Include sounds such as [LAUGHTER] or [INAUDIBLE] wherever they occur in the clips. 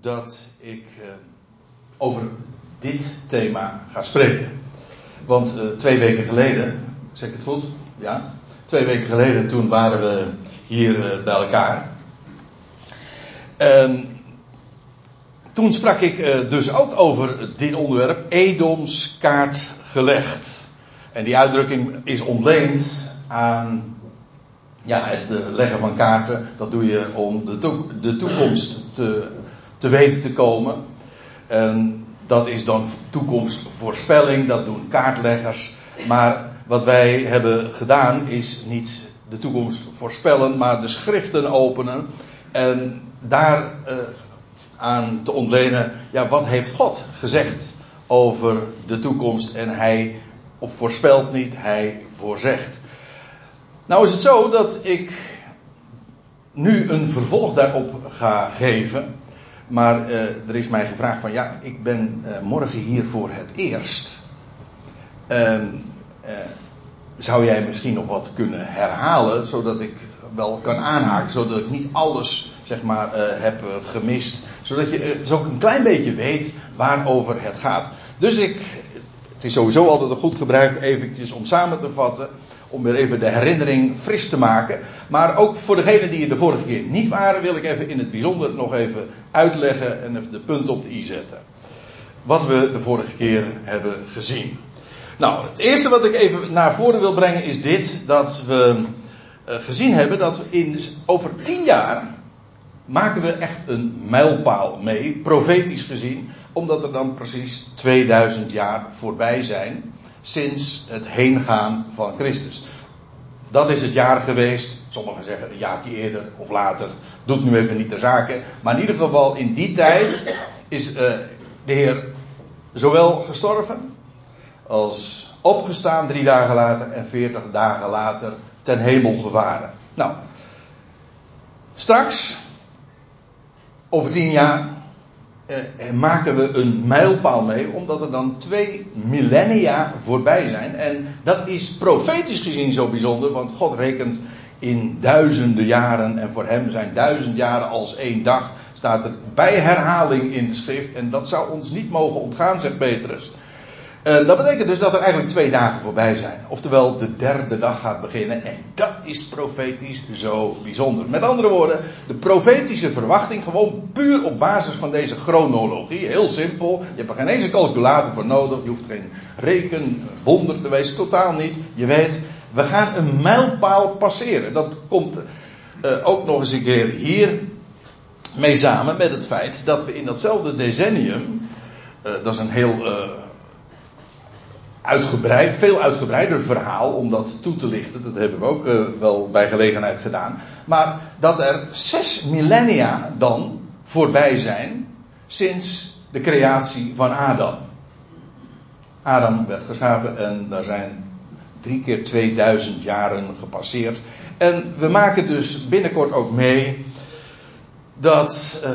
dat ik uh, over dit thema ga spreken. Want uh, twee weken geleden, zeg ik het goed? Ja? Twee weken geleden toen waren we hier uh, bij elkaar. En toen sprak ik dus ook over dit onderwerp, Edoms kaart gelegd. En die uitdrukking is ontleend aan ja, het leggen van kaarten. Dat doe je om de toekomst te, te weten te komen. En dat is dan toekomstvoorspelling, dat doen kaartleggers. Maar wat wij hebben gedaan is niet de toekomst voorspellen, maar de schriften openen. En daar uh, aan te ontlenen, ja, wat heeft God gezegd over de toekomst? En hij voorspelt niet, hij voorzegt. Nou is het zo dat ik nu een vervolg daarop ga geven. Maar uh, er is mij gevraagd van ja, ik ben uh, morgen hier voor het eerst. Uh, zou jij misschien nog wat kunnen herhalen, zodat ik wel kan aanhaken, zodat ik niet alles zeg maar heb gemist, zodat je zo een klein beetje weet waarover het gaat. Dus ik, het is sowieso altijd een goed gebruik eventjes om samen te vatten om weer even de herinnering fris te maken. Maar ook voor degenen die er de vorige keer niet waren, wil ik even in het bijzonder nog even uitleggen en even de punten op de i zetten. Wat we de vorige keer hebben gezien. Nou, het eerste wat ik even naar voren wil brengen is dit: dat we uh, gezien hebben dat in, over tien jaar maken we echt een mijlpaal mee, profetisch gezien, omdat er dan precies 2000 jaar voorbij zijn sinds het heengaan van Christus. Dat is het jaar geweest. Sommigen zeggen een jaartje eerder of later. Doet nu even niet de zaken. Maar in ieder geval in die tijd is uh, de Heer zowel gestorven als opgestaan drie dagen later en veertig dagen later ten hemel gevaren. Nou, straks, over tien jaar, eh, maken we een mijlpaal mee, omdat er dan twee millennia voorbij zijn. En dat is profetisch gezien zo bijzonder, want God rekent in duizenden jaren en voor hem zijn duizend jaren als één dag. Staat er bij herhaling in de schrift en dat zou ons niet mogen ontgaan, zegt Petrus. En dat betekent dus dat er eigenlijk twee dagen voorbij zijn. Oftewel, de derde dag gaat beginnen. En dat is profetisch zo bijzonder. Met andere woorden, de profetische verwachting, gewoon puur op basis van deze chronologie. Heel simpel. Je hebt er geen eens een calculator voor nodig. Je hoeft geen rekenwonder te wezen. Totaal niet. Je weet, we gaan een mijlpaal passeren. Dat komt uh, ook nog eens een keer hier mee samen met het feit dat we in datzelfde decennium. Uh, dat is een heel. Uitgebreid, veel uitgebreider verhaal om dat toe te lichten. Dat hebben we ook uh, wel bij gelegenheid gedaan. Maar dat er zes millennia dan voorbij zijn sinds de creatie van Adam. Adam werd geschapen en daar zijn drie keer 2000 jaren gepasseerd. En we maken dus binnenkort ook mee dat uh,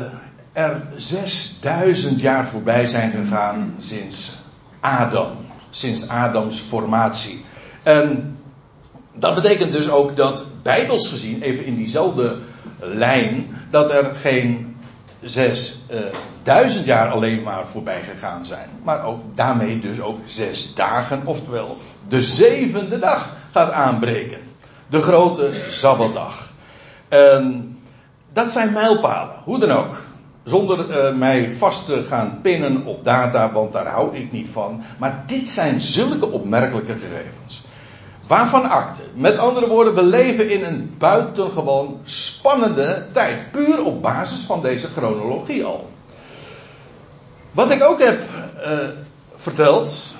er 6000 jaar voorbij zijn gegaan sinds Adam sinds Adams formatie. En dat betekent dus ook dat, bijbels gezien, even in diezelfde lijn, dat er geen zesduizend uh, jaar alleen maar voorbij gegaan zijn. Maar ook daarmee dus ook zes dagen, oftewel de zevende dag gaat aanbreken. De grote Sabbatdag. En dat zijn mijlpalen, hoe dan ook. Zonder uh, mij vast te gaan pinnen op data, want daar hou ik niet van. Maar dit zijn zulke opmerkelijke gegevens. Waarvan akte? Met andere woorden, we leven in een buitengewoon spannende tijd. Puur op basis van deze chronologie al. Wat ik ook heb uh, verteld,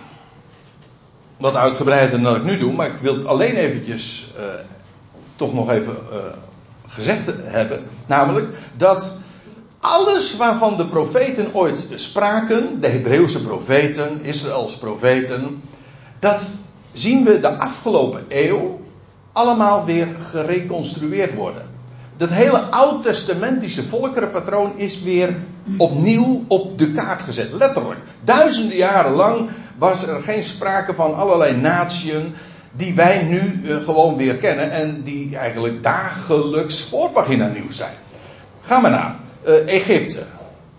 wat uitgebreider dan ik nu doe, maar ik wil het alleen eventjes uh, toch nog even gezegd hebben. Namelijk dat alles waarvan de profeten ooit spraken, de Hebreeuwse profeten, Israëls profeten, dat zien we de afgelopen eeuw allemaal weer gereconstrueerd worden. Dat hele oud-testamentische volkerenpatroon is weer opnieuw op de kaart gezet. Letterlijk. Duizenden jaren lang was er geen sprake van allerlei natieën die wij nu uh, gewoon weer kennen en die eigenlijk dagelijks voorpagina nieuws zijn. Ga maar naar uh, Egypte.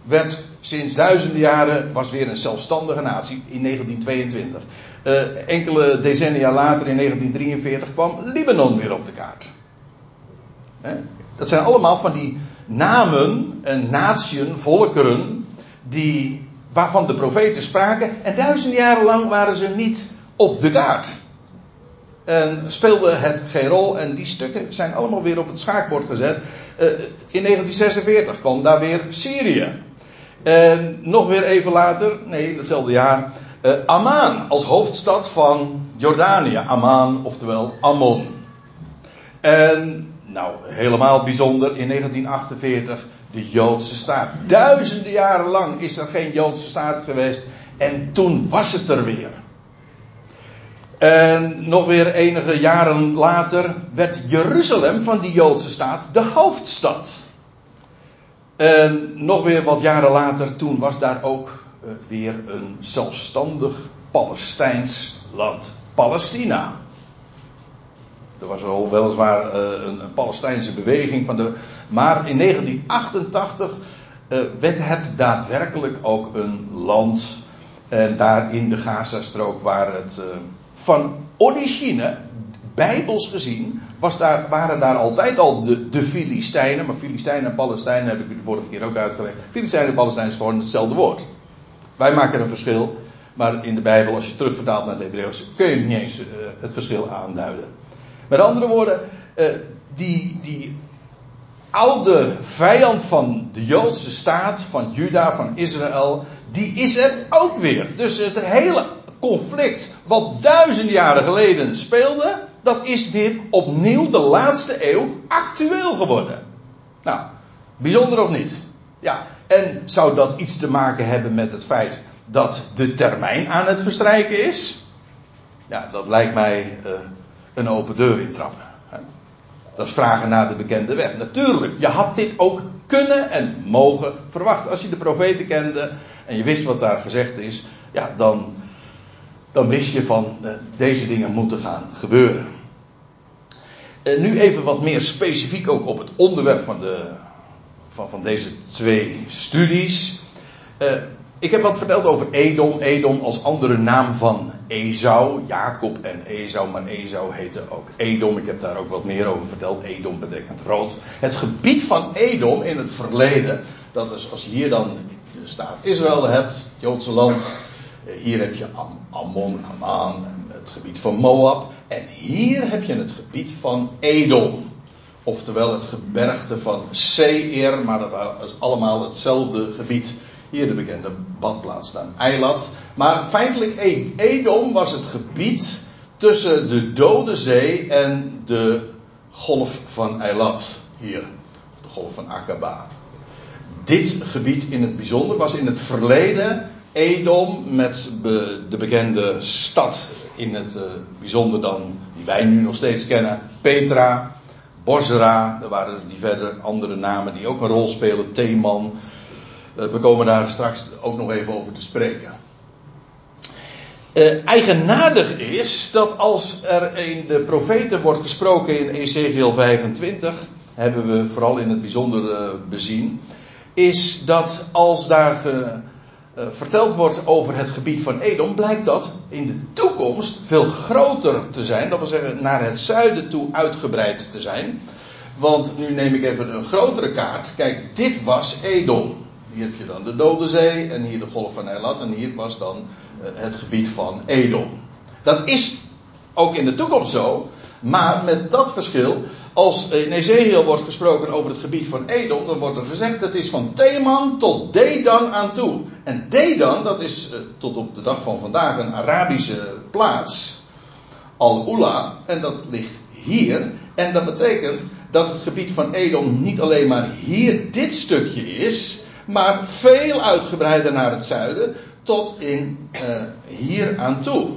werd sinds duizenden jaren was weer een zelfstandige natie in 1922. Uh, enkele decennia later in 1943 kwam Libanon weer op de kaart. Dat zijn allemaal van die namen en volkeren, die, waarvan de profeten spraken. En duizenden jaren lang waren ze niet op de kaart. En speelde het geen rol. En die stukken zijn allemaal weer op het schaakbord gezet. Uh, in 1946 kwam daar weer Syrië. En nog weer even later, nee, hetzelfde jaar, uh, Amman als hoofdstad van Jordanië. Amman, oftewel Ammon. En nou, helemaal bijzonder in 1948 de Joodse staat. Duizenden jaren lang is er geen Joodse staat geweest. En toen was het er weer. En nog weer enige jaren later werd Jeruzalem van die Joodse staat de hoofdstad. En nog weer wat jaren later, toen was daar ook uh, weer een zelfstandig Palestijns land. Palestina. Er was al weliswaar uh, een, Palestijnse beweging van de. Maar in 1988 uh, werd het daadwerkelijk ook een land. En daar in de Gazastrook waar het van origine, bijbels gezien, was daar, waren daar altijd al de, de Filistijnen. Maar Filistijnen en Palestijnen heb ik u de vorige keer ook uitgelegd. Filistijnen en Palestijnen is gewoon hetzelfde woord. Wij maken een verschil. Maar in de Bijbel, als je terugvertaalt naar het Hebreeuws, kun je niet eens uh, het verschil aanduiden. Met andere woorden, uh, die, die oude vijand van de Joodse staat, van Juda, van Israël, die is er ook weer. Dus het hele conflict wat duizend jaren geleden speelde, dat is weer opnieuw de laatste eeuw actueel geworden. Nou, bijzonder of niet? Ja, en zou dat iets te maken hebben met het feit dat de termijn aan het verstrijken is? Ja, dat lijkt mij uh, een open deur intrappen. Dat is vragen naar de bekende weg. Natuurlijk, je had dit ook kunnen en mogen verwachten. Als je de profeten kende en je wist wat daar gezegd is, ja, dan, dan wist je van uh, deze dingen moeten gaan gebeuren. Nu even wat meer specifiek ook op het onderwerp van, de, van, van deze twee studies. Uh, ik heb wat verteld over Edom. Edom als andere naam van Esau. Jacob en Esau, maar Esau heette ook Edom. Ik heb daar ook wat meer over verteld. Edom betekent rood. Het gebied van Edom in het verleden. Dat is als je hier dan staat Israël hebt, het Joodse land. Hier heb je Am Ammon, Amman, het gebied van Moab. En hier heb je het gebied van Edom. Oftewel het gebergte van Seir, maar dat is allemaal hetzelfde gebied. Hier de bekende badplaats staan, Eilat. Maar feitelijk Edom was het gebied tussen de Dode Zee en de golf van Eilat. Hier, of de golf van Aqaba. Dit gebied in het bijzonder was in het verleden Edom met de bekende stad in het uh, bijzonder dan, die wij nu nog steeds kennen, Petra, Bosra, er waren diverse andere namen die ook een rol spelen, Theeman. Uh, we komen daar straks ook nog even over te spreken. Uh, eigenaardig is dat als er in de profeten wordt gesproken in Ezekiel 25, hebben we vooral in het bijzonder bezien, is dat als daar verteld wordt over het gebied van Edom, blijkt dat in de toekomst veel groter te zijn. Dat wil zeggen, naar het zuiden toe uitgebreid te zijn. Want nu neem ik even een grotere kaart. Kijk, dit was Edom. Hier heb je dan de Dode Zee en hier de Golf van Eilat en hier was dan uh, het gebied van Edom. Dat is ook in de toekomst zo, maar met dat verschil als in Ezekiel wordt gesproken over het gebied van Edom, dan wordt er gezegd dat is van Theman tot Dedan aan toe. En Dedan, dat is uh, tot op de dag van vandaag een Arabische plaats, Al-Ula, en dat ligt hier. En dat betekent dat het gebied van Edom niet alleen maar hier dit stukje is, maar veel uitgebreider naar het zuiden, tot in uh, hier aan toe.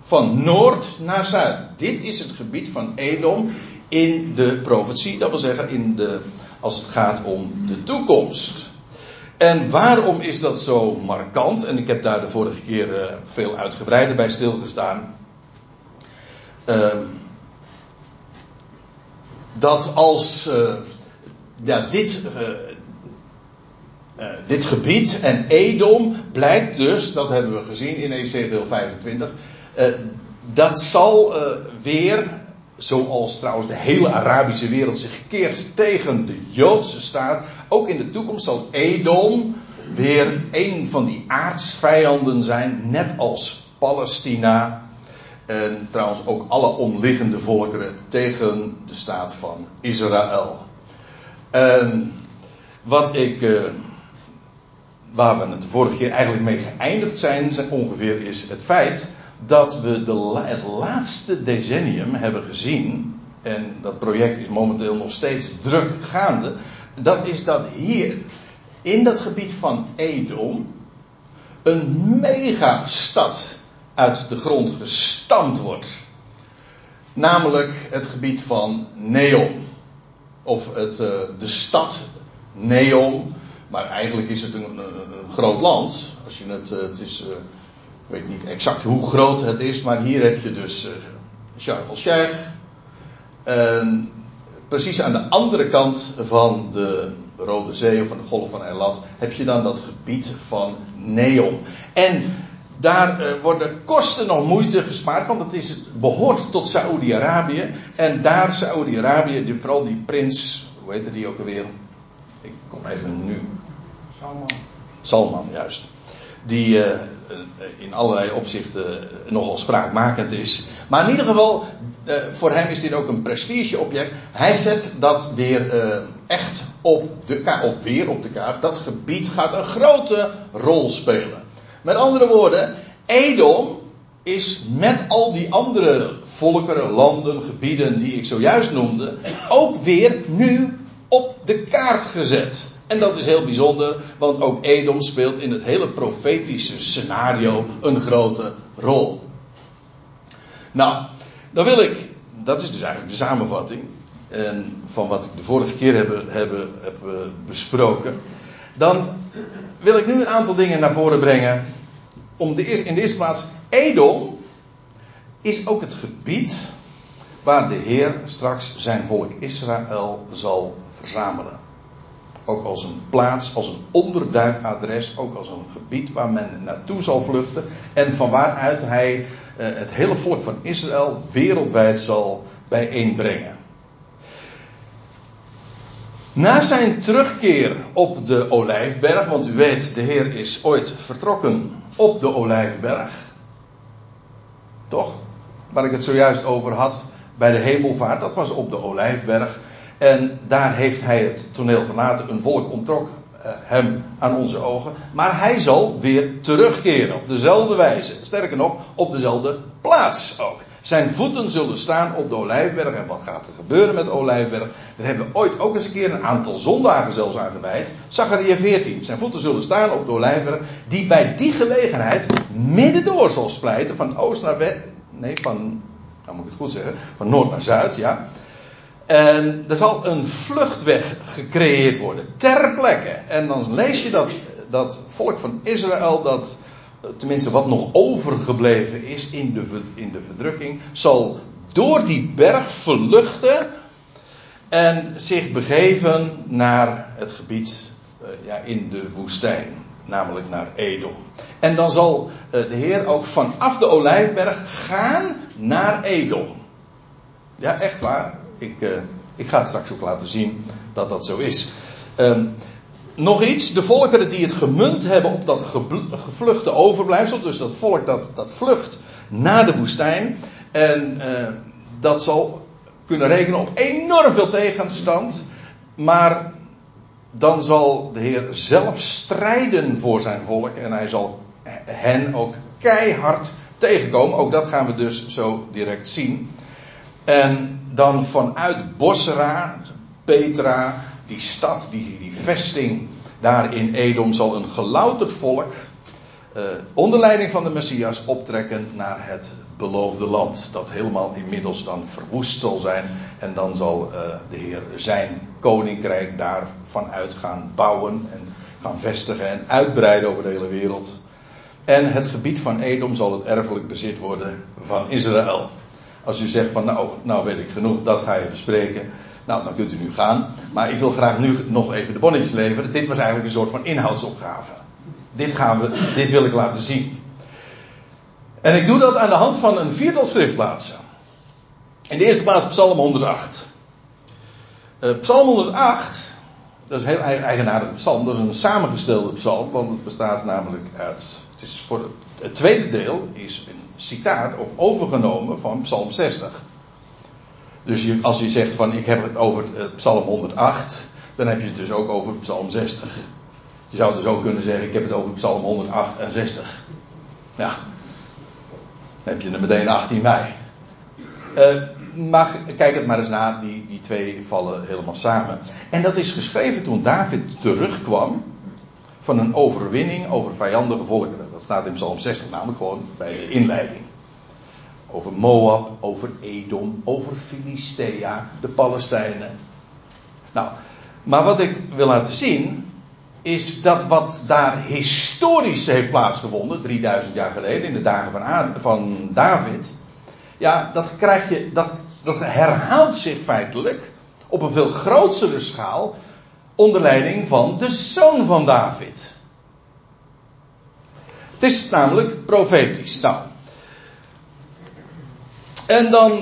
Van noord naar zuid. Dit is het gebied van Edom in de profetie, dat wil zeggen in de, als het gaat om de toekomst. En waarom is dat zo markant? En ik heb daar de vorige keer uh, veel uitgebreider bij stilgestaan. Uh, dat als ja, dit, uh, dit gebied en Edom blijkt dus, dat hebben we gezien in Ezekiel 25, uh, dat zal weer, zoals trouwens de hele Arabische wereld zich keert tegen de Joodse staat, ook in de toekomst zal Edom weer een van die aardsvijanden zijn, net als Palestina. En trouwens ook alle omliggende volkeren tegen de staat van Israël. En wat ik, uh, waar we het de vorige keer eigenlijk mee geëindigd zijn ongeveer is het feit dat we de, het laatste decennium hebben gezien, en dat project is momenteel nog steeds druk gaande, dat is dat hier in dat gebied van Edom een megastad uit de grond gestampt wordt. Namelijk het gebied van Neom. Of het, uh, de stad Neom. Maar eigenlijk is het een, groot land. Als je het, uh, het is, uh, ik weet niet exact hoe groot het is, maar hier heb je dus Sharm el-Sheikh. precies aan de andere kant van de Rode Zee of van de Golf van Eilat heb je dan dat gebied van Neom. En daar uh, worden kosten nog moeite gespaard, want het, is, het behoort tot Saoedi-Arabië. En daar Saoedi-Arabië, vooral die prins, hoe heet die ook alweer? Ik kom even nu. Salman. Salman, juist. Die uh, in allerlei opzichten nogal spraakmakend is. Maar in ieder geval, uh, voor hem is dit ook een prestigeobject. Hij zet dat weer echt op de kaart, of weer op de kaart. Dat gebied gaat een grote rol spelen. Met andere woorden, Edom is met al die andere volkeren, landen, gebieden die ik zojuist noemde, ook weer nu op de kaart gezet. En dat is heel bijzonder, want ook Edom speelt in het hele profetische scenario een grote rol. Nou, dan wil ik, dat is dus eigenlijk de samenvatting en van wat ik de vorige keer heb, heb besproken. Dan wil ik nu een aantal dingen naar voren brengen om de, in de eerste plaats, Edom is ook het gebied waar de Heer straks zijn volk Israël zal verzamelen. Ook als een plaats, als een onderduikadres, ook als een gebied waar men naartoe zal vluchten en van waaruit hij eh, het hele volk van Israël wereldwijd zal bijeenbrengen. Na zijn terugkeer op de Olijfberg, want u weet, de Heer is ooit vertrokken op de Olijfberg. Toch? Waar ik het zojuist over had bij de hemelvaart, dat was op de Olijfberg. En daar heeft hij het toneel verlaten, een wolk ontrok eh, hem aan onze ogen. Maar hij zal weer terugkeren op dezelfde wijze. Sterker nog, op dezelfde plaats ook. Zijn voeten zullen staan op de Olijfberg. En wat gaat er gebeuren met Olijfberg? Daar hebben we ooit ook eens een keer een aantal zondagen zelfs aan gewijd. Zachariah 14. Zijn voeten zullen staan op de Olijfberg. Die bij die gelegenheid midden door zal splijten. Van oost naar west. Nee, van. Nou moet ik het goed zeggen. Van noord naar zuid, ja. En er zal een vluchtweg gecreëerd worden. Ter plekke. En dan lees je dat, dat volk van Israël. Dat tenminste wat nog overgebleven is in de, in de verdrukking, zal door die berg verluchten en zich begeven naar het gebied uh, ja, in de woestijn, namelijk naar Edom. En dan zal uh, de Heer ook vanaf de Olijfberg gaan naar Edom. Ja, echt waar. Ik, uh, ik ga het straks ook laten zien dat dat zo is. Um, nog iets, de volkeren die het gemunt hebben op dat gevluchte overblijfsel, dus dat volk dat, vlucht naar de woestijn, en uh, dat zal kunnen rekenen op enorm veel tegenstand, maar dan zal de Heer zelf strijden voor zijn volk en hij zal hen ook keihard tegenkomen. Ook dat gaan we dus zo direct zien. En dan vanuit Bosra, Petra, die stad, die, die vesting daar in Edom zal een gelouterd volk uh, onder leiding van de Messias optrekken naar het beloofde land. Dat helemaal inmiddels dan verwoest zal zijn. En dan zal uh, de Heer zijn koninkrijk daar vanuit gaan bouwen en gaan vestigen en uitbreiden over de hele wereld. En het gebied van Edom zal het erfelijk bezit worden van Israël. Als u zegt van nou, nou weet ik genoeg, dat ga je bespreken Nou, dan kunt u nu gaan. Maar ik wil graag nu nog even de bonnetjes leveren. Dit was eigenlijk een soort van inhoudsopgave. Dit, gaan we, dit wil ik laten zien. En ik doe dat aan de hand van een viertal schriftplaatsen. In de eerste plaats Psalm 108. Uh, eh, psalm 108, dat is een heel eigenaardige psalm. Dat is een samengestelde psalm, want het bestaat namelijk uit. Het, is voor het, tweede deel is citaat of overgenomen van Psalm 60. Dus als je zegt van ik heb het over het Psalm 108, dan heb je het dus ook over Psalm 60. Je zou dus ook kunnen zeggen ik heb het over Psalm 168. Ja. Dan heb je er meteen 18 mei. Maar kijk het maar eens na, die, die twee vallen helemaal samen. En dat is geschreven toen David terugkwam van een overwinning over vijandige volkeren. Dat staat in Psalm 60 namelijk gewoon bij de inleiding. Over Moab, over Edom, over Filistea, de Palestijnen. Nou, maar wat ik wil laten zien is dat wat daar historisch heeft plaatsgevonden, 3000 jaar geleden, in de dagen van, van David, ja, dat krijg je, dat, dat herhaalt zich feitelijk op een veel grotere schaal onder leiding van de zoon van David. Het is namelijk profetisch. Nou. En dan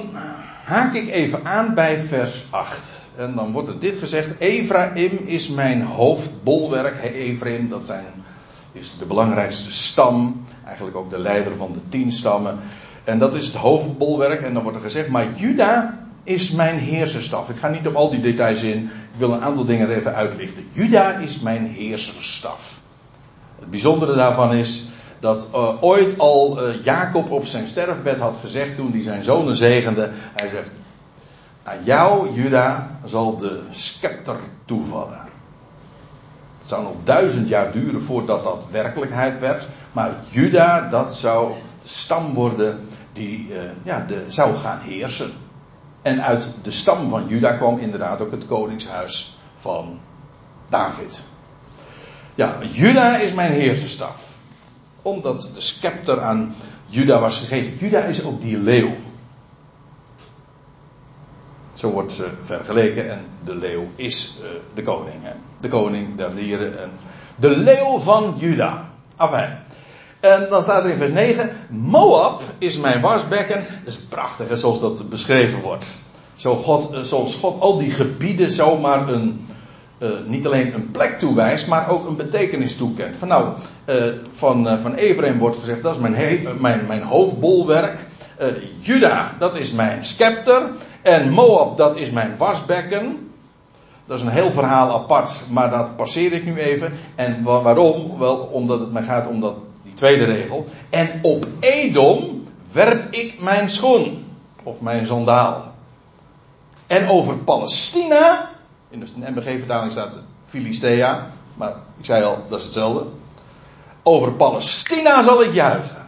haak ik even aan bij vers 8. En dan wordt er dit gezegd: Ephraim is mijn hoofdbolwerk. Ephraim, dat zijn, is de belangrijkste stam. Eigenlijk ook de leider van de tien stammen. En dat is het hoofdbolwerk. En dan wordt er gezegd: Maar Juda is mijn heerserstaf. Ik ga niet op al die details in. Ik wil een aantal dingen even uitlichten. Juda is mijn heerserstaf. Het bijzondere daarvan is dat uh, ooit al uh, Jacob op zijn sterfbed had gezegd toen hij zijn zonen zegende. Hij zegt, aan jou, Juda, zal de scepter toevallen. Het zou nog duizend jaar duren voordat dat werkelijkheid werd. Maar Juda, dat zou de stam worden die uh, ja, de, zou gaan heersen. En uit de stam van Juda kwam inderdaad ook het koningshuis van David. Ja, Juda is mijn heerserstaf omdat de scepter aan Juda was gegeven. Juda is ook die leeuw. Zo wordt ze vergeleken en de leeuw is uh, de koning. Hè? De koning der dieren. En de leeuw van Juda. Afijn. En dan staat er in vers 9: Moab is mijn wasbekken. Dat is prachtig, zoals dat beschreven wordt. Zo God, eh, zoals God al die gebieden zomaar een, uh, niet alleen een plek toewijst, maar ook een betekenis toekent. Van nou, uh, van, van wordt gezegd, dat is mijn, mijn, mijn hoofdbolwerk. Juda, dat is mijn scepter. En Moab, dat is mijn wasbekken. Dat is een heel verhaal apart, maar dat passeer ik nu even. En waarom? Wel, omdat het mij gaat om dat, tweede regel. En op Edom werp ik mijn schoen. Of mijn zondaal. En over Palestina in de NBG-vertaling staat Filistea. Maar ik zei al, dat is hetzelfde. Over Palestina zal ik juichen.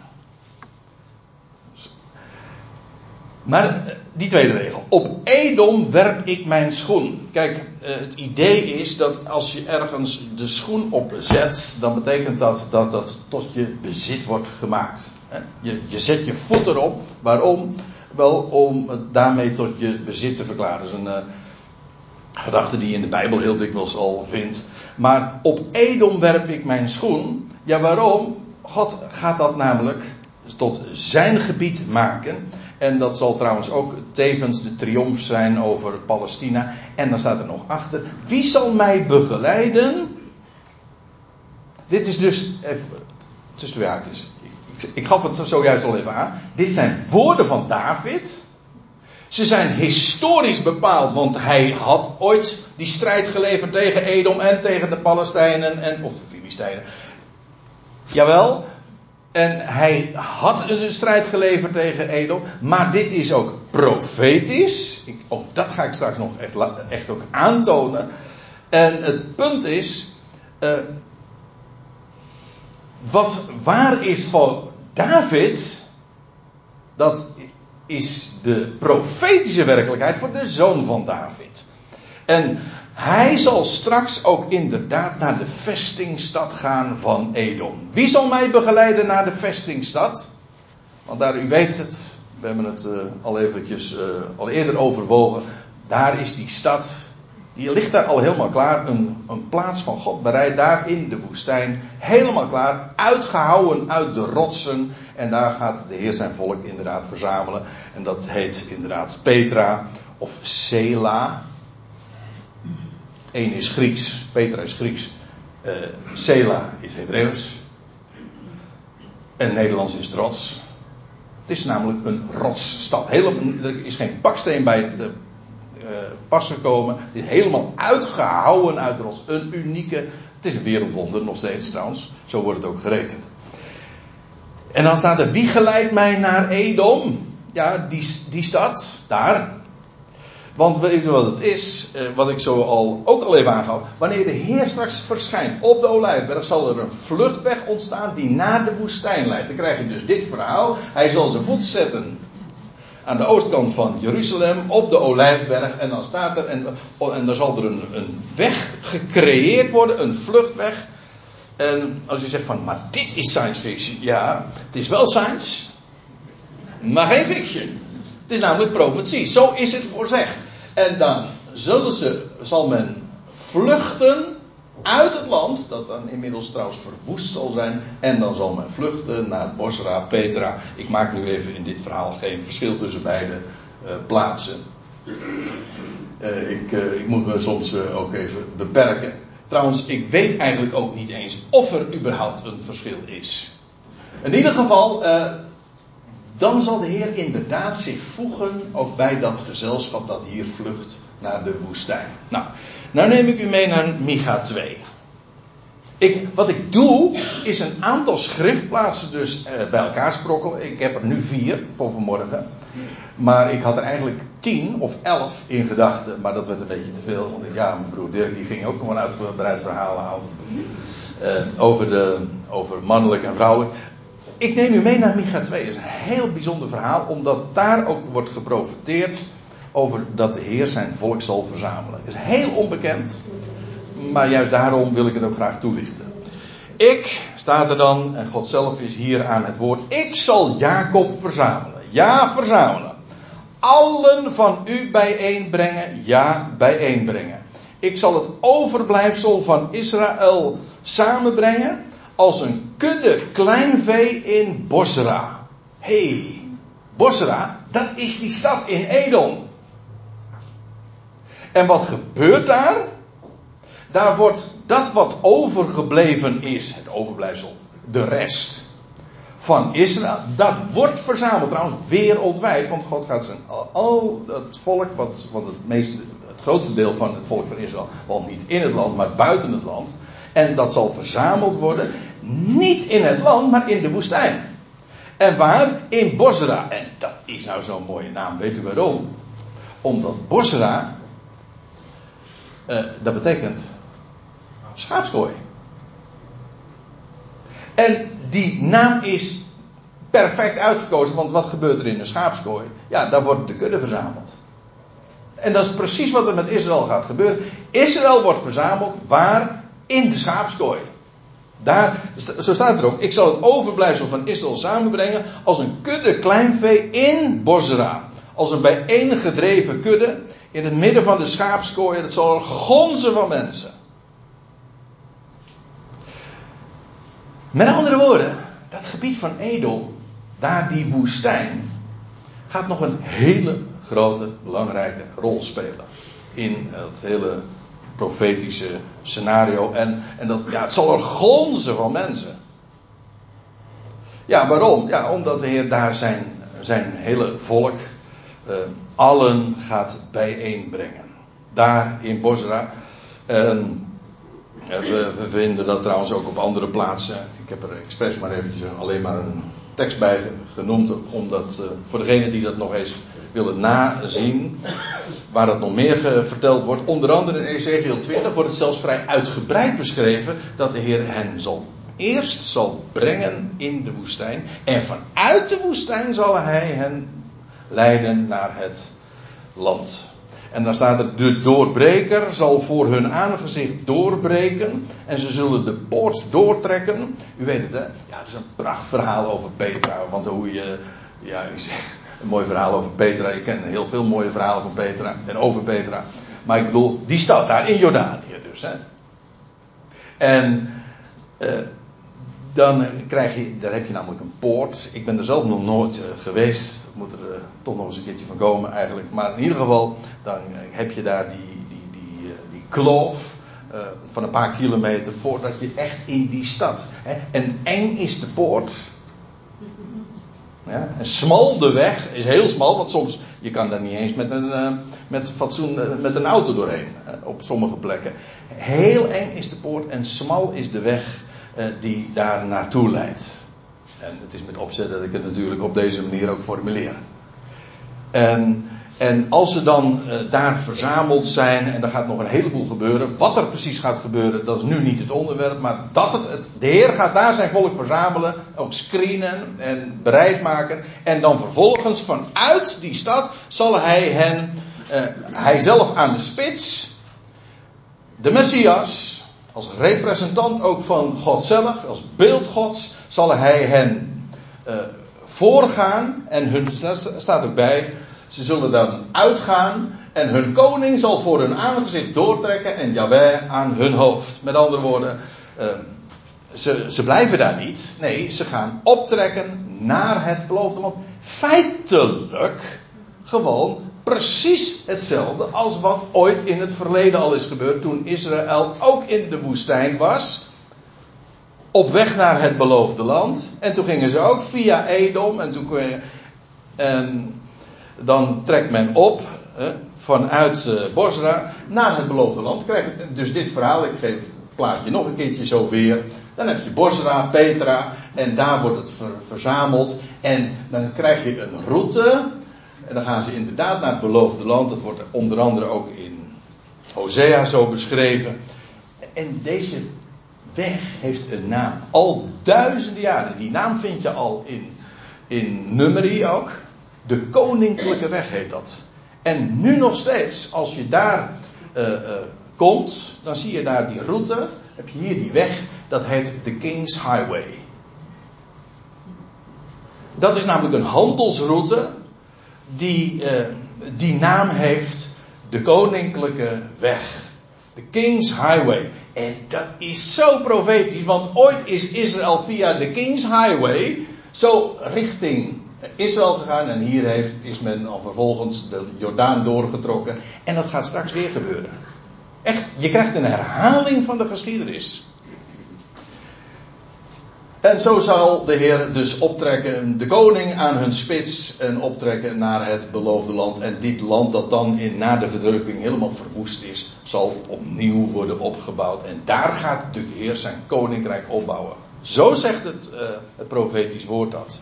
Maar eh, die tweede regel. Op Edom werp ik mijn schoen. Kijk, eh, het idee is dat als je ergens de schoen opzet, dan betekent dat dat dat tot je bezit wordt gemaakt. Je, je zet je voet erop. Waarom? Wel om het daarmee tot je bezit te verklaren. Dat is een, eh, Gedachte die je in de Bijbel heel dikwijls al vindt. Maar op Edom werp ik mijn schoen. Ja, waarom? God gaat dat namelijk tot zijn gebied maken. En dat zal trouwens ook tevens de triomf zijn over Palestina. En dan staat er nog achter. Wie zal mij begeleiden? Dit is dus. Even, tussen twee haakjes. Ik, ik gaf het zojuist al even aan. Dit zijn woorden van David. Ze zijn historisch bepaald, want hij had ooit die strijd geleverd tegen Edom en tegen de Palestijnen en, of de Filistijnen. Jawel. En hij had een strijd geleverd tegen Edom. Maar dit is ook profetisch. Ik, ook dat ga ik straks nog echt, echt ook aantonen. En het punt is. Uh, wat waar is voor David. Dat is de profetische werkelijkheid voor de zoon van David. En hij zal straks ook inderdaad naar de vestingstad gaan van Edom. Wie zal mij begeleiden naar de vestingstad? Want daar, u weet het, we hebben het uh, al eventjes uh, al eerder overwogen. daar is die stad. Die ligt daar al helemaal klaar. Een, een plaats van God bereid daar in de woestijn. Helemaal klaar. Uitgehouwen uit de rotsen. En daar gaat de Heer zijn volk inderdaad verzamelen. En dat heet inderdaad Petra of Sela. Eén is Grieks. Petra is Grieks. Uh, Sela is Hebreeuws. En Nederlands is trots. Het is namelijk een rotsstad. Helemaal, er is geen baksteen bij de uh, pas gekomen. Het is helemaal uitgehouwen uit rots. Een unieke. Het is een wereldwonder nog steeds trouwens. Zo wordt het ook gerekend. En dan staat er: Wie geleidt mij naar Edom? Ja, die, die stad, daar. Want weet je wat het is, eh, wat ik zo al ook al even aangaf. Wanneer de Heer straks verschijnt op de Olijfberg, zal er een vluchtweg ontstaan die naar de woestijn leidt. Dan krijg je dus dit verhaal. Hij zal zijn voet zetten aan de oostkant van Jeruzalem op de Olijfberg. En dan staat er, en, en dan zal er een, een weg gecreëerd worden, een vluchtweg. En als u zegt van, maar dit is science fiction. Ja, het is wel science, maar geen fiction. Het is namelijk profetie. Zo is het voorzegd. En dan zullen ze, zal men vluchten uit het land, dat dan inmiddels trouwens verwoest zal zijn, en dan zal men vluchten naar Bosra, Petra. Ik maak nu even in dit verhaal geen verschil tussen beide uh, plaatsen. Uh, ik, uh, ik, moet me soms ook even beperken. Trouwens, ik weet eigenlijk ook niet eens of er überhaupt een verschil is. In ieder geval, dan zal de Heer inderdaad zich voegen ook bij dat gezelschap dat hier vlucht naar de woestijn. Nou, nou neem ik u mee naar Micha 2. Ik, wat ik doe, is een aantal schriftplaatsen dus eh, bij elkaar sprokkelen. Ik heb er nu vier voor vanmorgen. Maar ik had er eigenlijk tien of elf in gedachten. Maar dat werd een beetje te veel. Want ja, mijn broer Dirk die ging ook gewoon uitgebreid verhalen houden. Uh, over, de, over mannelijk en vrouwelijk. Ik neem u mee naar Micha 2. Het is een heel bijzonder verhaal. Omdat daar ook wordt geprofiteerd over dat de Heer zijn volk zal verzamelen. Is heel onbekend, maar juist daarom wil ik het ook graag toelichten. Ik, staat er dan, en God zelf is hier aan het woord, ik zal Jacob verzamelen. Ja, verzamelen. Allen van u bijeenbrengen, ja, bijeenbrengen. Ik zal het overblijfsel van Israël samenbrengen als een kudde kleinvee in Bosra. Hé, hey, Bosra, dat is die stad in Edom. En wat gebeurt daar? Daar wordt dat wat overgebleven is, het overblijfsel, de rest van Israël, dat wordt verzameld trouwens wereldwijd, want God gaat zijn al het volk, wat, het, het grootste deel van het volk van Israël, want niet in het land, maar buiten het land, en dat zal verzameld worden, niet in het land, maar in de woestijn. En waar? In Bosra. En dat is nou zo'n mooie naam, weet u waarom? Omdat Bosra uh, dat betekent schaapskooi. En die naam is perfect uitgekozen, want wat gebeurt er in een schaapskooi? Ja, daar wordt de kudde verzameld. En dat is precies wat er met Israël gaat gebeuren. Israël wordt verzameld waar? In de schaapskooi. Daar, zo staat het ook. Ik zal het overblijfsel van Israël samenbrengen als een kudde kleinvee in Bosra. Als een bijeengedreven kudde in het midden van de schaapskooien. Het zal gonzen van mensen. Met andere woorden, dat gebied van Edom, daar die woestijn, gaat nog een hele grote, belangrijke rol spelen. In het hele profetische scenario. En, en dat, ja, het zal er gonzen van mensen. Ja, waarom? Ja, omdat de Heer daar zijn, zijn hele volk uh, allen gaat bijeenbrengen. Daar in Bosra. Uh, we, we, vinden dat trouwens ook op andere plaatsen. Ik heb er expres maar eventjes alleen maar een tekst bij genoemd. Omdat uh, voor degenen die dat nog eens willen nazien. Waar dat nog meer verteld wordt. Onder andere in Ezekiel 20 wordt het zelfs vrij uitgebreid beschreven. Dat de Heer hen zal eerst zal brengen in de woestijn. En vanuit de woestijn zal hij hen leiden naar het land. En dan staat er, de doorbreker zal voor hun aangezicht doorbreken en ze zullen de poort doortrekken. U weet het hè, ja, het is een prachtverhaal over Petra, want hoe je, ja, een mooi verhaal over Petra. Je kent heel veel mooie verhalen van Petra en over Petra. Maar ik bedoel, die stad daar in Jordanië dus. Hè. En uh, dan krijg je, daar heb je namelijk een poort. Ik ben er zelf nog nooit uh, geweest. Moet er uh, toch nog eens een keertje van komen eigenlijk. Maar in ieder geval, dan heb je daar die, die, die, die kloof. van een paar kilometer voordat je echt in die stad. Hè. En eng is de poort. Ja, en smal de weg is heel smal, want soms je kan daar niet eens met een, uh, met fatsoen, uh, met een auto doorheen uh, op sommige plekken. Heel eng is de poort en smal is de weg die daar naartoe leidt. En het is met opzet dat ik het natuurlijk op deze manier ook formuleer. En en als ze dan uh, daar verzameld zijn, en er gaat nog een heleboel gebeuren. Wat er precies gaat gebeuren, dat is nu niet het onderwerp. Maar dat het, de Heer gaat daar zijn volk verzamelen, ook screenen en bereid maken. En dan vervolgens vanuit die stad zal hij hen, uh, hij zelf aan de spits, de Messias, als representant ook van God zelf, als beeld Gods, zal hij hen uh, voorgaan. En hun, staat ook bij, ze zullen dan uitgaan en hun koning zal voor hun aangezicht doortrekken en Jaweh aan hun hoofd. Met andere woorden, uh, ze, ze blijven daar niet. Nee, ze gaan optrekken naar het beloofde land. Feitelijk gewoon precies hetzelfde als wat ooit in het verleden al is gebeurd toen Israël ook in de woestijn was. Op weg naar het beloofde land. En toen gingen ze ook via Edom. En toen en dan trekt men op vanuit uh, Bosra naar het beloofde land. Krijg dus dit verhaal, ik geef het plaatje nog een keertje zo weer. Dan heb je Bosra, Petra en daar wordt het verzameld. En dan krijg je een route. En dan gaan ze inderdaad naar het beloofde land. Dat wordt onder andere ook in Hosea zo beschreven. En deze weg heeft een naam. Al duizenden jaren. Die naam vind je al in, in Numeri ook. De koninklijke weg heet dat. En nu nog steeds, als je daar uh, uh, komt, dan zie je daar die route. Heb je hier die weg, dat heet de King's Highway. Dat is namelijk een handelsroute die uh, die naam heeft de koninklijke weg. De King's Highway. En dat is zo profetisch, want ooit is Israël via de King's Highway zo richting Israël gegaan en hier heeft, is men al vervolgens de Jordaan doorgetrokken. En dat gaat straks weer gebeuren. Echt, je krijgt een herhaling van de geschiedenis. En zo zal de Heer dus optrekken, de koning aan hun spits en optrekken naar het beloofde land. En dit land dat dan in, na de verdrukking helemaal verwoest is, zal opnieuw worden opgebouwd. En daar gaat de Heer zijn koninkrijk opbouwen. Zo zegt het, uh, het profetisch woord dat.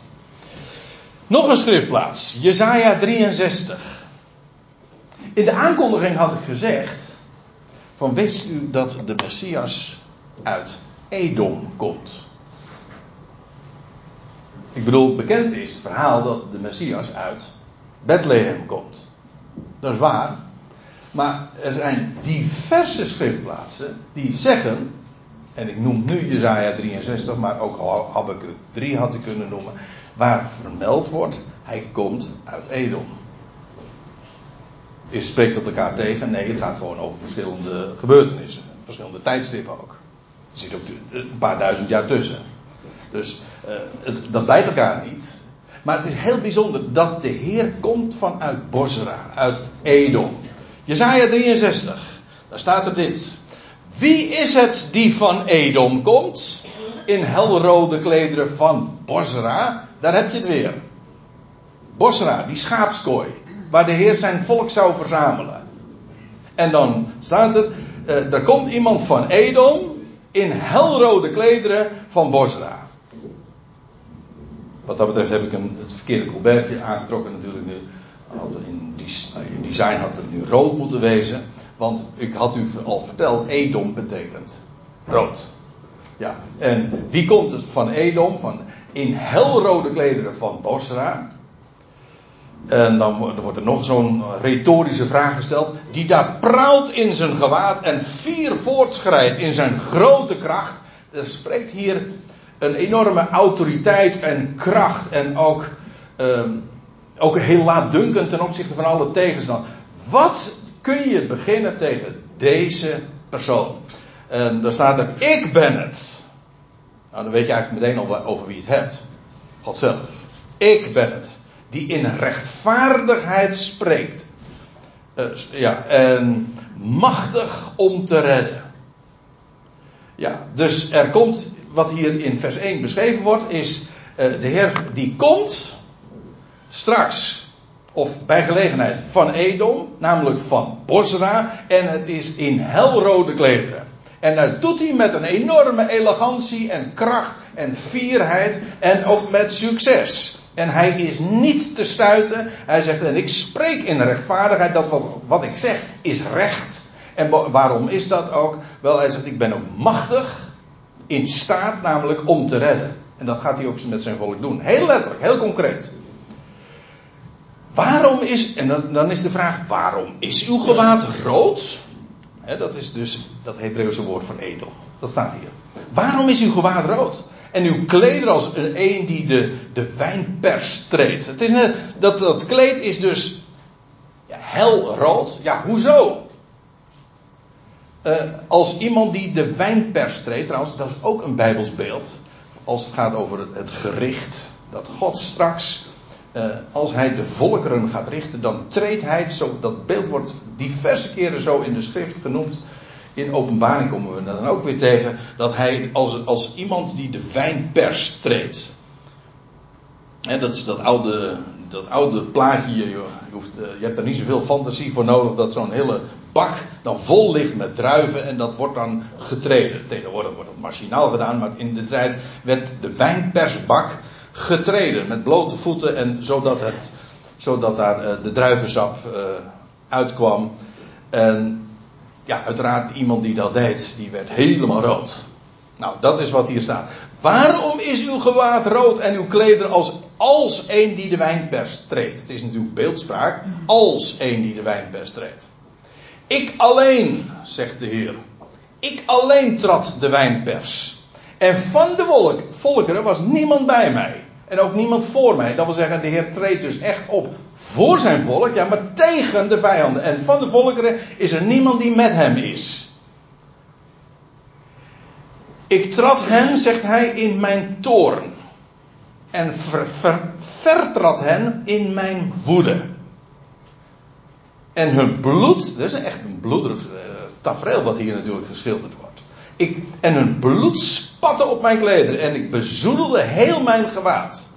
Nog een schriftplaats, Jesaja 63. In de aankondiging had ik gezegd, van wist u dat de Messias uit Edom komt? Ik bedoel, bekend is het verhaal dat de Messias uit Bethlehem komt. Dat is waar. Maar er zijn diverse schriftplaatsen die zeggen, en ik noem nu Jesaja 63, maar ook Habakkuk 3 had ik kunnen noemen, waar vermeld wordt, hij komt uit Edom. Is spreekt dat elkaar tegen? Nee, het gaat gewoon over verschillende gebeurtenissen. Verschillende tijdstippen ook. Er zit ook een paar duizend jaar tussen. Dus uh, het, dat leidt elkaar niet. Maar het is heel bijzonder dat de Heer komt vanuit Bosra, uit Edom. Jezaja 63, daar staat er dit. Wie is het die van Edom komt? In helrode klederen van Bosra. Daar heb je het weer. Bosra, die schaapskooi. Waar de Heer zijn volk zou verzamelen. En dan staat er. Uh, er komt iemand van Edom. In helrode klederen van Bosra. Wat dat betreft heb ik een, het verkeerde colbertje aangetrokken natuurlijk nu. In, in design had het nu rood moeten wezen. Want ik had u al verteld, Edom betekent rood. Ja, en wie komt het van Edom? Van in helrode klederen van Bosra. En dan wordt er nog zo'n retorische vraag gesteld. Die daar praalt in zijn gewaad en vier voortschrijdt in zijn grote kracht. Er spreekt hier een enorme autoriteit en kracht en ook um, ook heel laatdunkend ten opzichte van alle tegenstand. Wat kun je beginnen tegen deze persoon? En daar staat er, ik ben het. Nou, dan weet je eigenlijk meteen over wie het hebt. God zelf. Ik ben het. Die in rechtvaardigheid spreekt. Uh, ja, en machtig om te redden. Ja, dus er komt, wat hier in vers 1 beschreven wordt, is uh, de Heer die komt straks, of bij gelegenheid van Edom, namelijk van Bosra, en het is in helrode klederen. En dat doet hij met een enorme elegantie en kracht en fierheid en ook met succes. En hij is niet te stuiten. Hij zegt, en ik spreek in rechtvaardigheid, dat wat, wat ik zeg is recht. En waarom is dat ook? Wel, hij zegt, ik ben ook machtig, in staat namelijk om te redden. En dat gaat hij ook met zijn volk doen. Heel letterlijk, heel concreet. Waarom is, en dan is de vraag, waarom is uw gewaad rood? Dat is dus dat Hebreeuwse woord voor edel. Dat staat hier. Waarom is uw gewaad rood? En uw kleder als een die de, de wijnpers treedt. Het is net, dat, dat kleed is dus ja, helrood. Ja, hoezo? Uh, als iemand die de wijnpers treedt, trouwens, dat is ook een Bijbels beeld. Als het gaat over het gericht. Dat God straks uh, als hij de volkeren gaat richten, dan treedt hij, zo, dat beeld wordt diverse keren zo in de schrift genoemd. In openbaring komen we dan ook weer tegen dat hij als, als iemand die de wijnpers treedt. En dat is dat oude, dat oude plaatje, je, hoeft, uh, je hebt er niet zoveel fantasie voor nodig dat zo'n hele bak dan vol ligt met druiven en dat wordt dan getreden. Tegenwoordig wordt dat machinaal gedaan, maar in de tijd werd de wijnpersbak getreden met blote voeten en zodat, het, zodat daar uh, de druivensap uh, uitkwam. En ja, uiteraard iemand die dat deed, die werd helemaal rood. Nou, dat is wat hier staat. Waarom is uw gewaad rood en uw kleder als, als een die de wijnpers treedt? Het is natuurlijk beeldspraak, als een die de wijnpers treedt. Ik alleen, zegt de Heer, ik alleen trad de wijnpers. En van de volkeren was niemand bij mij. En ook niemand voor mij. Dat wil zeggen, de Heer treedt dus echt op voor zijn volk, ja, maar tegen de vijanden. En van de volkeren is er niemand die met hem is. Ik trad hen, zegt hij, in mijn toorn. En ver, ver, vertrad hen in mijn woede. En hun bloed, dat is echt een bloederig uh, tafereel wat hier natuurlijk geschilderd wordt. Ik, en hun bloed spatte op mijn klederen en ik bezoedelde heel mijn gewaad.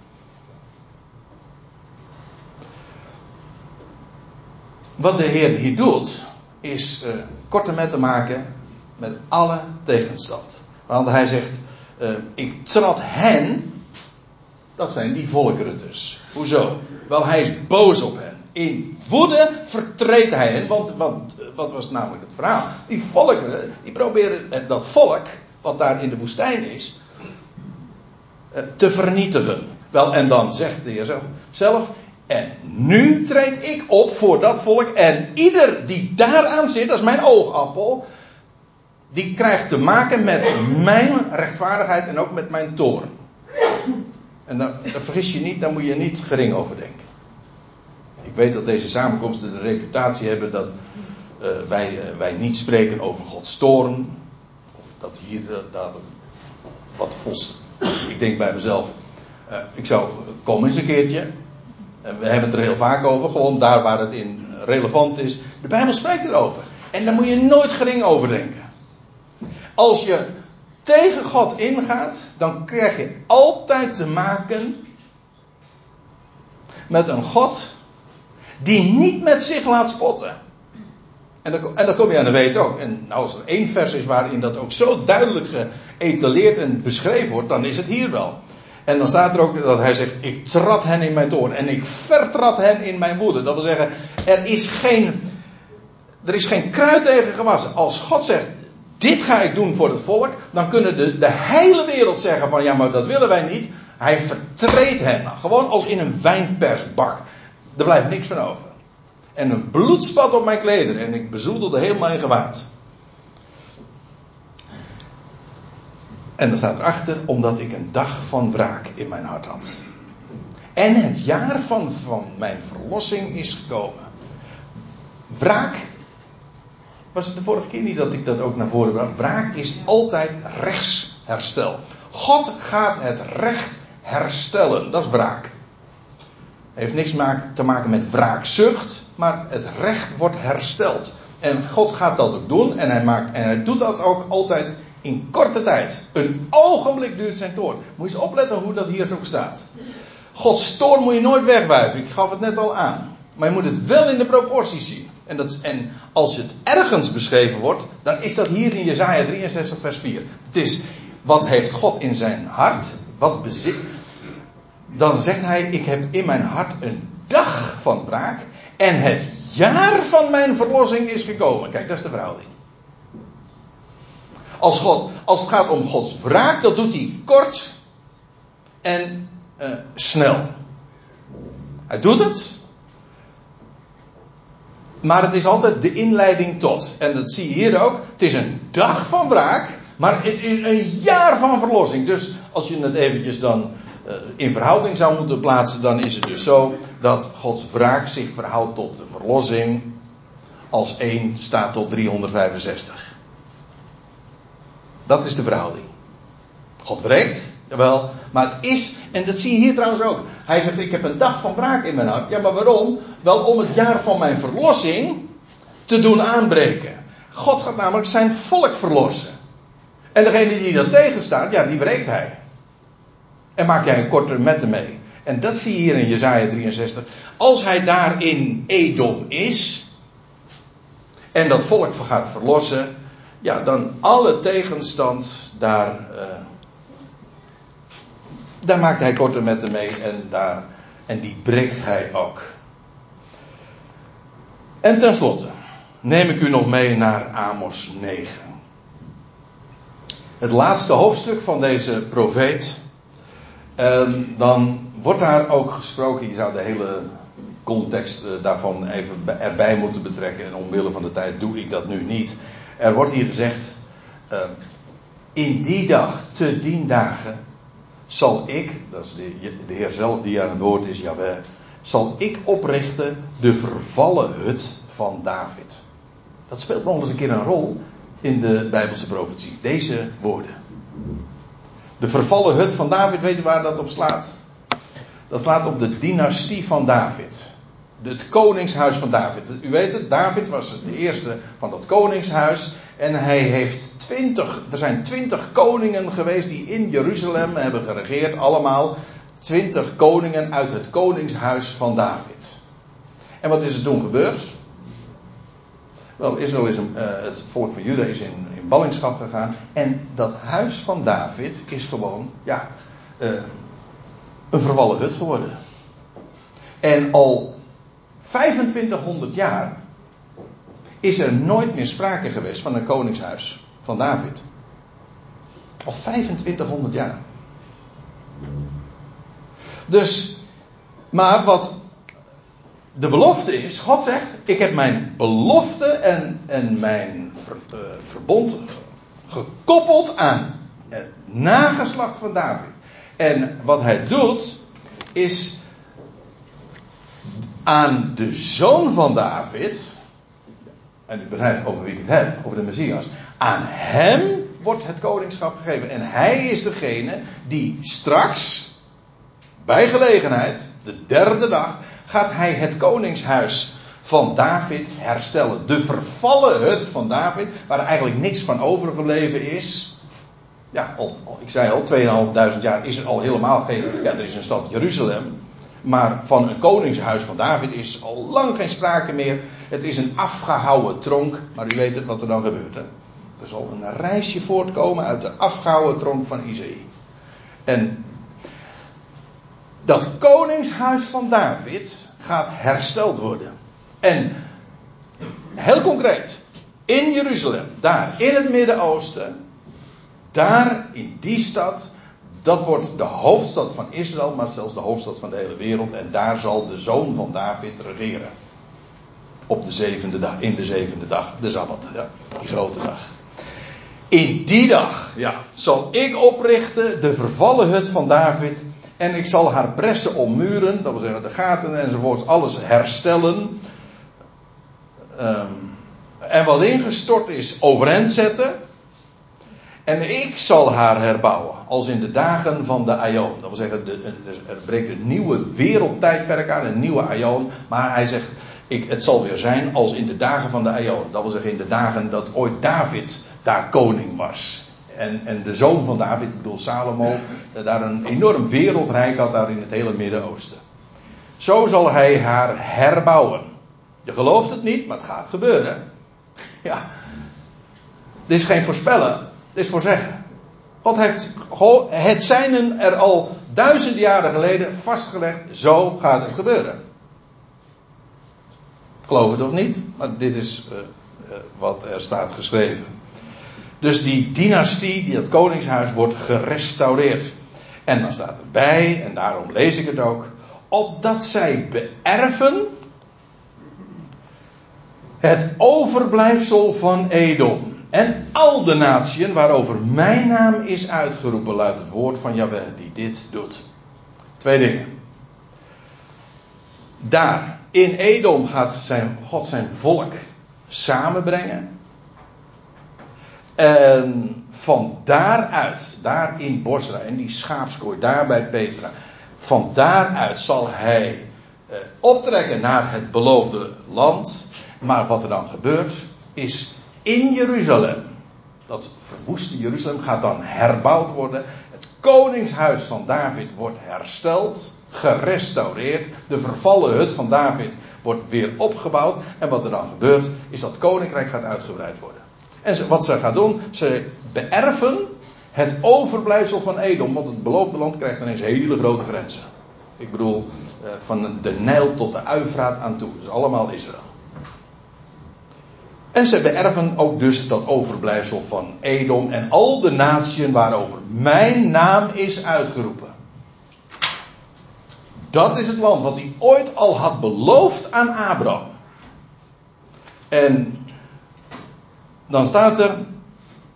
Wat de Heer hier doet, is uh, korte met te maken met alle tegenstand. Want hij zegt, uh, ik trad hen, dat zijn die volkeren dus. Hoezo? Wel, hij is boos op hen. In woede vertreedt hij hen, want wat, wat was namelijk het verhaal? Die volkeren, die proberen dat volk, wat daar in de woestijn is, uh, te vernietigen. Wel, en dan zegt de Heer zelf, en nu treed ik op voor dat volk. En ieder die daaraan zit, dat is mijn oogappel. Die krijgt te maken met mijn rechtvaardigheid en ook met mijn toren. En dan, dan vergis je niet, daar moet je niet gering over denken. Ik weet dat deze samenkomsten de reputatie hebben dat uh, wij, uh, wij niet spreken over Gods toren. Of dat hier uh, dat, wat vos. Ik denk bij mezelf, ik zou, kom eens een keertje. En we hebben het er heel vaak over, gewoon daar waar het in relevant is. De Bijbel spreekt erover. En daar moet je nooit gering over denken. Als je tegen God ingaat, dan krijg je altijd te maken met een God die niet met zich laat spotten. En dat, en kom je aan de weet ook. En nou, als er één vers is waarin dat ook zo duidelijk geëtaleerd en beschreven wordt, dan is het hier wel. En dan staat er ook dat hij zegt: Ik trad hen in mijn toorn en ik vertrad hen in mijn woede. Dat wil zeggen, er is geen, er is geen kruid tegen gewassen. Als God zegt: Dit ga ik doen voor het volk, dan kunnen de, de hele wereld zeggen: van ja, maar dat willen wij niet. Hij vertreedt hen. Gewoon als in een wijnpersbak. Er blijft niks van over. En een bloed spat op mijn klederen en ik bezoedelde heel mijn gewaad. En dan staat erachter, omdat ik een dag van wraak in mijn hart had. En het jaar van, van mijn verlossing is gekomen. Wraak. Was het de vorige keer niet dat ik dat ook naar voren bracht? Wraak is altijd rechtsherstel. God gaat het recht herstellen. Dat is wraak. Heeft niks te maken met wraakzucht, maar het recht wordt hersteld. En God gaat dat ook doen en hij, maakt, en hij doet dat ook altijd in korte tijd. Een ogenblik duurt zijn toorn. Moet je eens opletten hoe dat hier zo staat. Gods toorn moet je nooit wegwuiven. Ik gaf het net al aan. Maar je moet het wel in de proporties zien. En, dat, en als het ergens beschreven wordt, dan is dat hier in Jezaja 63 vers 4. Het is, wat heeft God in zijn hart? Wat bezit? Dan zegt hij, ik heb in mijn hart een dag van wraak. En het jaar van mijn verlossing is gekomen. Kijk, dat is de verhouding. Als, God, als het gaat om Gods wraak, dat doet hij kort en uh, snel. Hij doet het. Maar het is altijd de inleiding tot. En dat zie je hier ook. Het is een dag van wraak. Maar het is een jaar van verlossing. Dus als je het eventjes dan in verhouding zou moeten plaatsen. Dan is het dus zo dat Gods wraak zich verhoudt tot de verlossing. Als 1 staat tot 365. Dat is de verhouding. God wreekt, jawel, maar het is, en dat zie je hier trouwens ook. Hij zegt: Ik heb een dag van wraak in mijn hart. Ja, maar waarom? Wel om het jaar van mijn verlossing te doen aanbreken. God gaat namelijk zijn volk verlossen. En degene die dat tegenstaat, ja, die wreekt hij. En maakt hij een korte metten mee. En dat zie je hier in Jezaja 63. Als hij daar in Edom is. En dat volk gaat verlossen ja, dan alle tegenstand daar, uh, daar maakt hij korte metten mee en, daar, en die breekt hij ook. En tenslotte neem ik u nog mee naar Amos 9. Het laatste hoofdstuk van deze profeet. En dan wordt daar ook gesproken, je zou de hele context eh, daarvan even erbij moeten betrekken. En omwille van de tijd doe ik dat nu niet. Er wordt hier gezegd, uh, in die dag, te dien dagen, zal ik, dat is de, de Heer zelf die aan het woord is, Jawel, zal ik oprichten de vervallen hut van David. Dat speelt nog eens een keer een rol in de Bijbelse profetie. Deze woorden. De vervallen hut van David, weet je waar dat op slaat? Dat slaat op de dynastie van David het koningshuis van David. U weet het, David was de eerste van dat koningshuis. En hij heeft twintig, er zijn twintig koningen geweest die in Jeruzalem hebben geregeerd, allemaal. Twintig koningen uit het koningshuis van David. En wat is er toen gebeurd? Wel, Israël is uh, het volk van Juda is in, in ballingschap gegaan. En dat huis van David is gewoon, ja, uh, een vervallen hut geworden. En al 2500 jaar is er nooit meer sprake geweest van een koningshuis van David. Al 2500 jaar. Dus, maar wat de belofte is, God zegt, ik heb mijn belofte en, en mijn uh, verbond gekoppeld aan het nageslacht van David. En wat hij doet, is aan de zoon van David, en u begrijpt over wie ik het heb, over de Messias, aan hem wordt het koningschap gegeven. En hij is degene die straks, bij gelegenheid, de derde dag, gaat hij het koningshuis van David herstellen. De vervallen hut van David, waar eigenlijk niks van overgebleven is. Ja, al, ik zei al, 2500 jaar is er al helemaal geen. Ja, er is een stad Jeruzalem. Maar van een koningshuis van David is al lang geen sprake meer. Het is een afgehouwen tronk. Maar u weet het wat er dan gebeurt. Hè? Er zal een reisje voortkomen uit de afgehouwen tronk van Isaïe. En dat koningshuis van David gaat hersteld worden. En heel concreet, in Jeruzalem, daar in het Midden-Oosten, daar in die stad, dat wordt de hoofdstad van Israël, maar zelfs de hoofdstad van de hele wereld. En daar zal de zoon van David regeren. Op de zevende dag, in de zevende dag, de Sabbat, ja, die grote dag. In die dag, ja, zal ik oprichten de vervallen hut van David. En ik zal haar pressen ommuren, dat wil zeggen de gaten enzovoorts, alles herstellen. Um, en wat ingestort is, overeind zetten. En ik zal haar herbouwen, als in de dagen van de Aion. Dat wil zeggen, de, er breekt een nieuwe wereldtijdperk aan, een nieuwe Aion. Maar hij zegt, ik, het zal weer zijn als in de dagen van de Aion. Dat wil zeggen, in de dagen dat ooit David daar koning was. En, en de zoon van David, ik bedoel Salomo, daar een enorm wereldrijk had daar in het hele Midden-Oosten. Zo zal hij haar herbouwen. Je gelooft het niet, maar het gaat gebeuren. Ja. Dit is geen voorspellen, dit is voorzeggen. God heeft het zijnen er al duizenden jaren geleden vastgelegd. Zo gaat het gebeuren. Geloof het of niet, maar dit is uh, uh, wat er staat geschreven. Dus die dynastie, die, dat koningshuis, wordt gerestaureerd. En dan staat erbij, en daarom lees ik het ook, opdat zij beërven het overblijfsel van Edom. En al de natieën waarover mijn naam is uitgeroepen, luidt het woord van Jahweh die dit doet. Twee dingen. Daar, in Edom, gaat zijn, God zijn volk samenbrengen. En van daaruit, daar in Bosra, en die schaapskooi, daar bij Petra, van daaruit zal hij eh, optrekken naar het beloofde land. Maar wat er dan gebeurt, is in Jeruzalem, dat verwoeste Jeruzalem gaat dan herbouwd worden. Het koningshuis van David wordt hersteld, gerestaureerd. De vervallen hut van David wordt weer opgebouwd. En wat er dan gebeurt, is dat koninkrijk gaat uitgebreid worden. En wat ze gaan doen, ze beërven het overblijfsel van Edom. Want het beloofde land krijgt ineens hele grote grenzen. Ik bedoel, eh, van de Nijl tot de Uifraat aan toe. Dus allemaal Israël. En ze beërven ook dus dat overblijfsel van Edom en al de natieën waarover mijn naam is uitgeroepen. Dat is het land wat hij ooit al had beloofd aan Abraham. En dan staat er.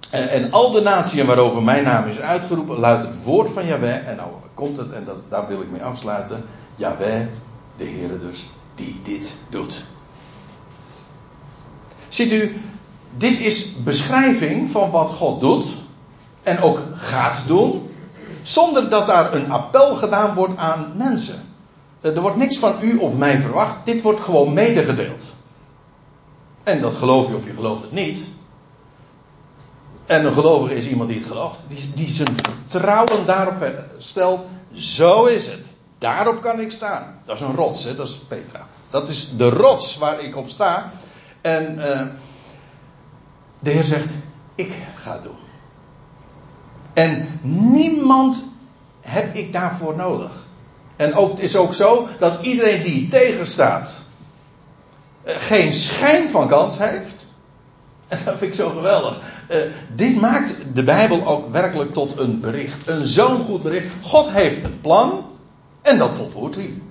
En, al de natieën waarover mijn naam is uitgeroepen, luidt het woord van Yahweh. En nou komt het, en dat, daar wil ik mee afsluiten. Yahweh, de Heere dus, die dit doet. Ziet u, dit is beschrijving van wat God doet. En ook gaat doen. Zonder dat daar een appel gedaan wordt aan mensen. Er wordt niks van u of mij verwacht. Dit wordt gewoon medegedeeld. En dat geloof je of je gelooft het niet. En een gelovige is iemand die het gelooft. Die, die zijn vertrouwen daarop stelt. Zo is het. Daarop kan ik staan. Dat is een rots, hè? dat is Petra. Dat is de rots waar ik op sta. En uh, de Heer zegt: Ik ga doen. En niemand heb ik daarvoor nodig. En ook, het is ook zo dat iedereen die tegenstaat. Uh, geen schijn van kans heeft. En [LAUGHS] dat vind ik zo geweldig. Uh, dit maakt de Bijbel ook werkelijk tot een bericht. Een zo'n goed bericht. God heeft een plan. En dat volvoert hij.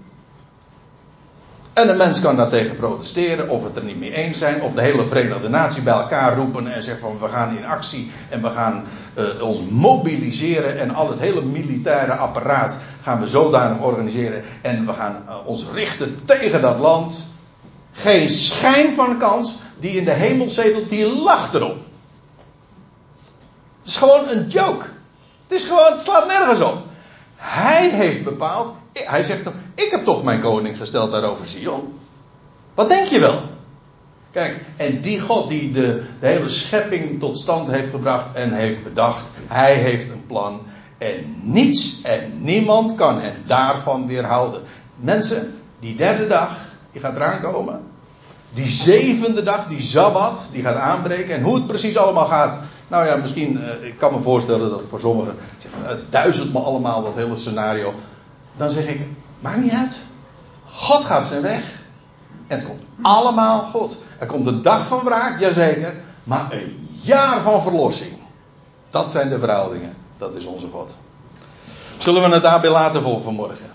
En een mens kan daartegen protesteren, of het er niet mee eens zijn, of de hele Verenigde Natie bij elkaar roepen en zeggen van we gaan in actie en we gaan uh, ons mobiliseren en al het hele militaire apparaat gaan we zodanig organiseren en we gaan uh, ons richten tegen dat land. Geen schijn van kans, die in de hemel zetelt, die lacht erop. Het is gewoon een joke. Het is gewoon, slaat nergens op. Hij heeft bepaald, hij zegt dan, ik heb toch mijn koning gesteld daarover Sion. Wat denk je wel? Kijk, en die God die de, de, hele schepping tot stand heeft gebracht en heeft bedacht, hij heeft een plan. En niets en niemand kan hem daarvan weerhouden. Mensen, die derde dag, die gaat eraan komen. Die zevende dag, die Sabbat, die gaat aanbreken. En hoe het precies allemaal gaat. Nou ja, misschien, uh, ik kan me voorstellen dat voor sommigen. Het uh, duizelt me allemaal dat hele scenario. Dan zeg ik, maakt niet uit. God gaat zijn weg. En het komt allemaal goed. Er komt een dag van wraak, jazeker. Maar een jaar van verlossing. Dat zijn de verhoudingen. Dat is onze God. Zullen we het daarbij laten voor vanmorgen?